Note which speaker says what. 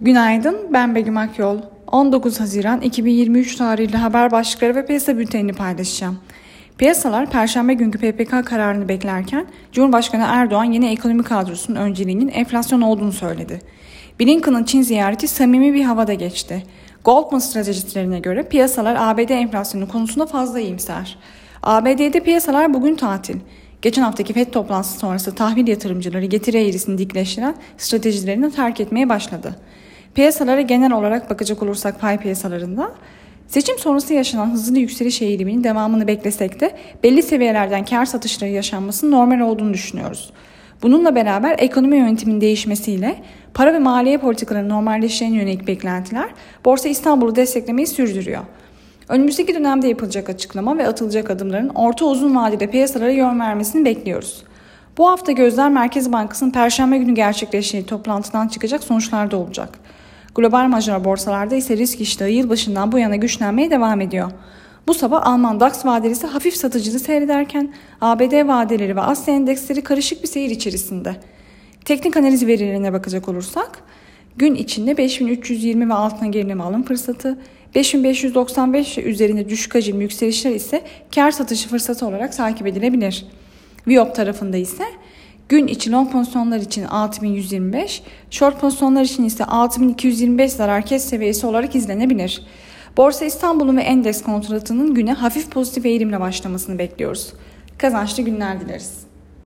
Speaker 1: Günaydın, ben Begüm Akyol. 19 Haziran 2023 tarihli haber başlıkları ve piyasa bültenini paylaşacağım. Piyasalar Perşembe günkü PPK kararını beklerken Cumhurbaşkanı Erdoğan yeni ekonomi kadrosunun önceliğinin enflasyon olduğunu söyledi. Blinken'ın Çin ziyareti samimi bir havada geçti. Goldman stratejistlerine göre piyasalar ABD enflasyonu konusunda fazla iyimser. ABD'de piyasalar bugün tatil. Geçen haftaki FED toplantısı sonrası tahvil yatırımcıları getiri eğrisini dikleştiren stratejilerini terk etmeye başladı. Piyasalara genel olarak bakacak olursak pay piyasalarında seçim sonrası yaşanan hızlı yükseliş eğiliminin devamını beklesek de belli seviyelerden kar satışları yaşanmasının normal olduğunu düşünüyoruz. Bununla beraber ekonomi yönetiminin değişmesiyle para ve maliye politikalarının normalleşeceğine yönelik beklentiler Borsa İstanbul'u desteklemeyi sürdürüyor. Önümüzdeki dönemde yapılacak açıklama ve atılacak adımların orta uzun vadede piyasalara yön vermesini bekliyoruz. Bu hafta gözler Merkez Bankası'nın Perşembe günü gerçekleştiği toplantıdan çıkacak sonuçlarda olacak. Global major borsalarda ise risk iştahı yılbaşından bu yana güçlenmeye devam ediyor. Bu sabah Alman DAX vadelisi hafif satıcılı seyrederken ABD vadeleri ve Asya endeksleri karışık bir seyir içerisinde. Teknik analiz verilerine bakacak olursak gün içinde 5320 ve altına gerileme alım fırsatı, 5595 üzerinde düşük hacimli yükselişler ise kar satışı fırsatı olarak takip edilebilir. Viyop tarafında ise gün içi long pozisyonlar için 6125, short pozisyonlar için ise 6225 zarar kes seviyesi olarak izlenebilir. Borsa İstanbul'un ve endeks kontratının güne hafif pozitif eğilimle başlamasını bekliyoruz. Kazançlı günler dileriz.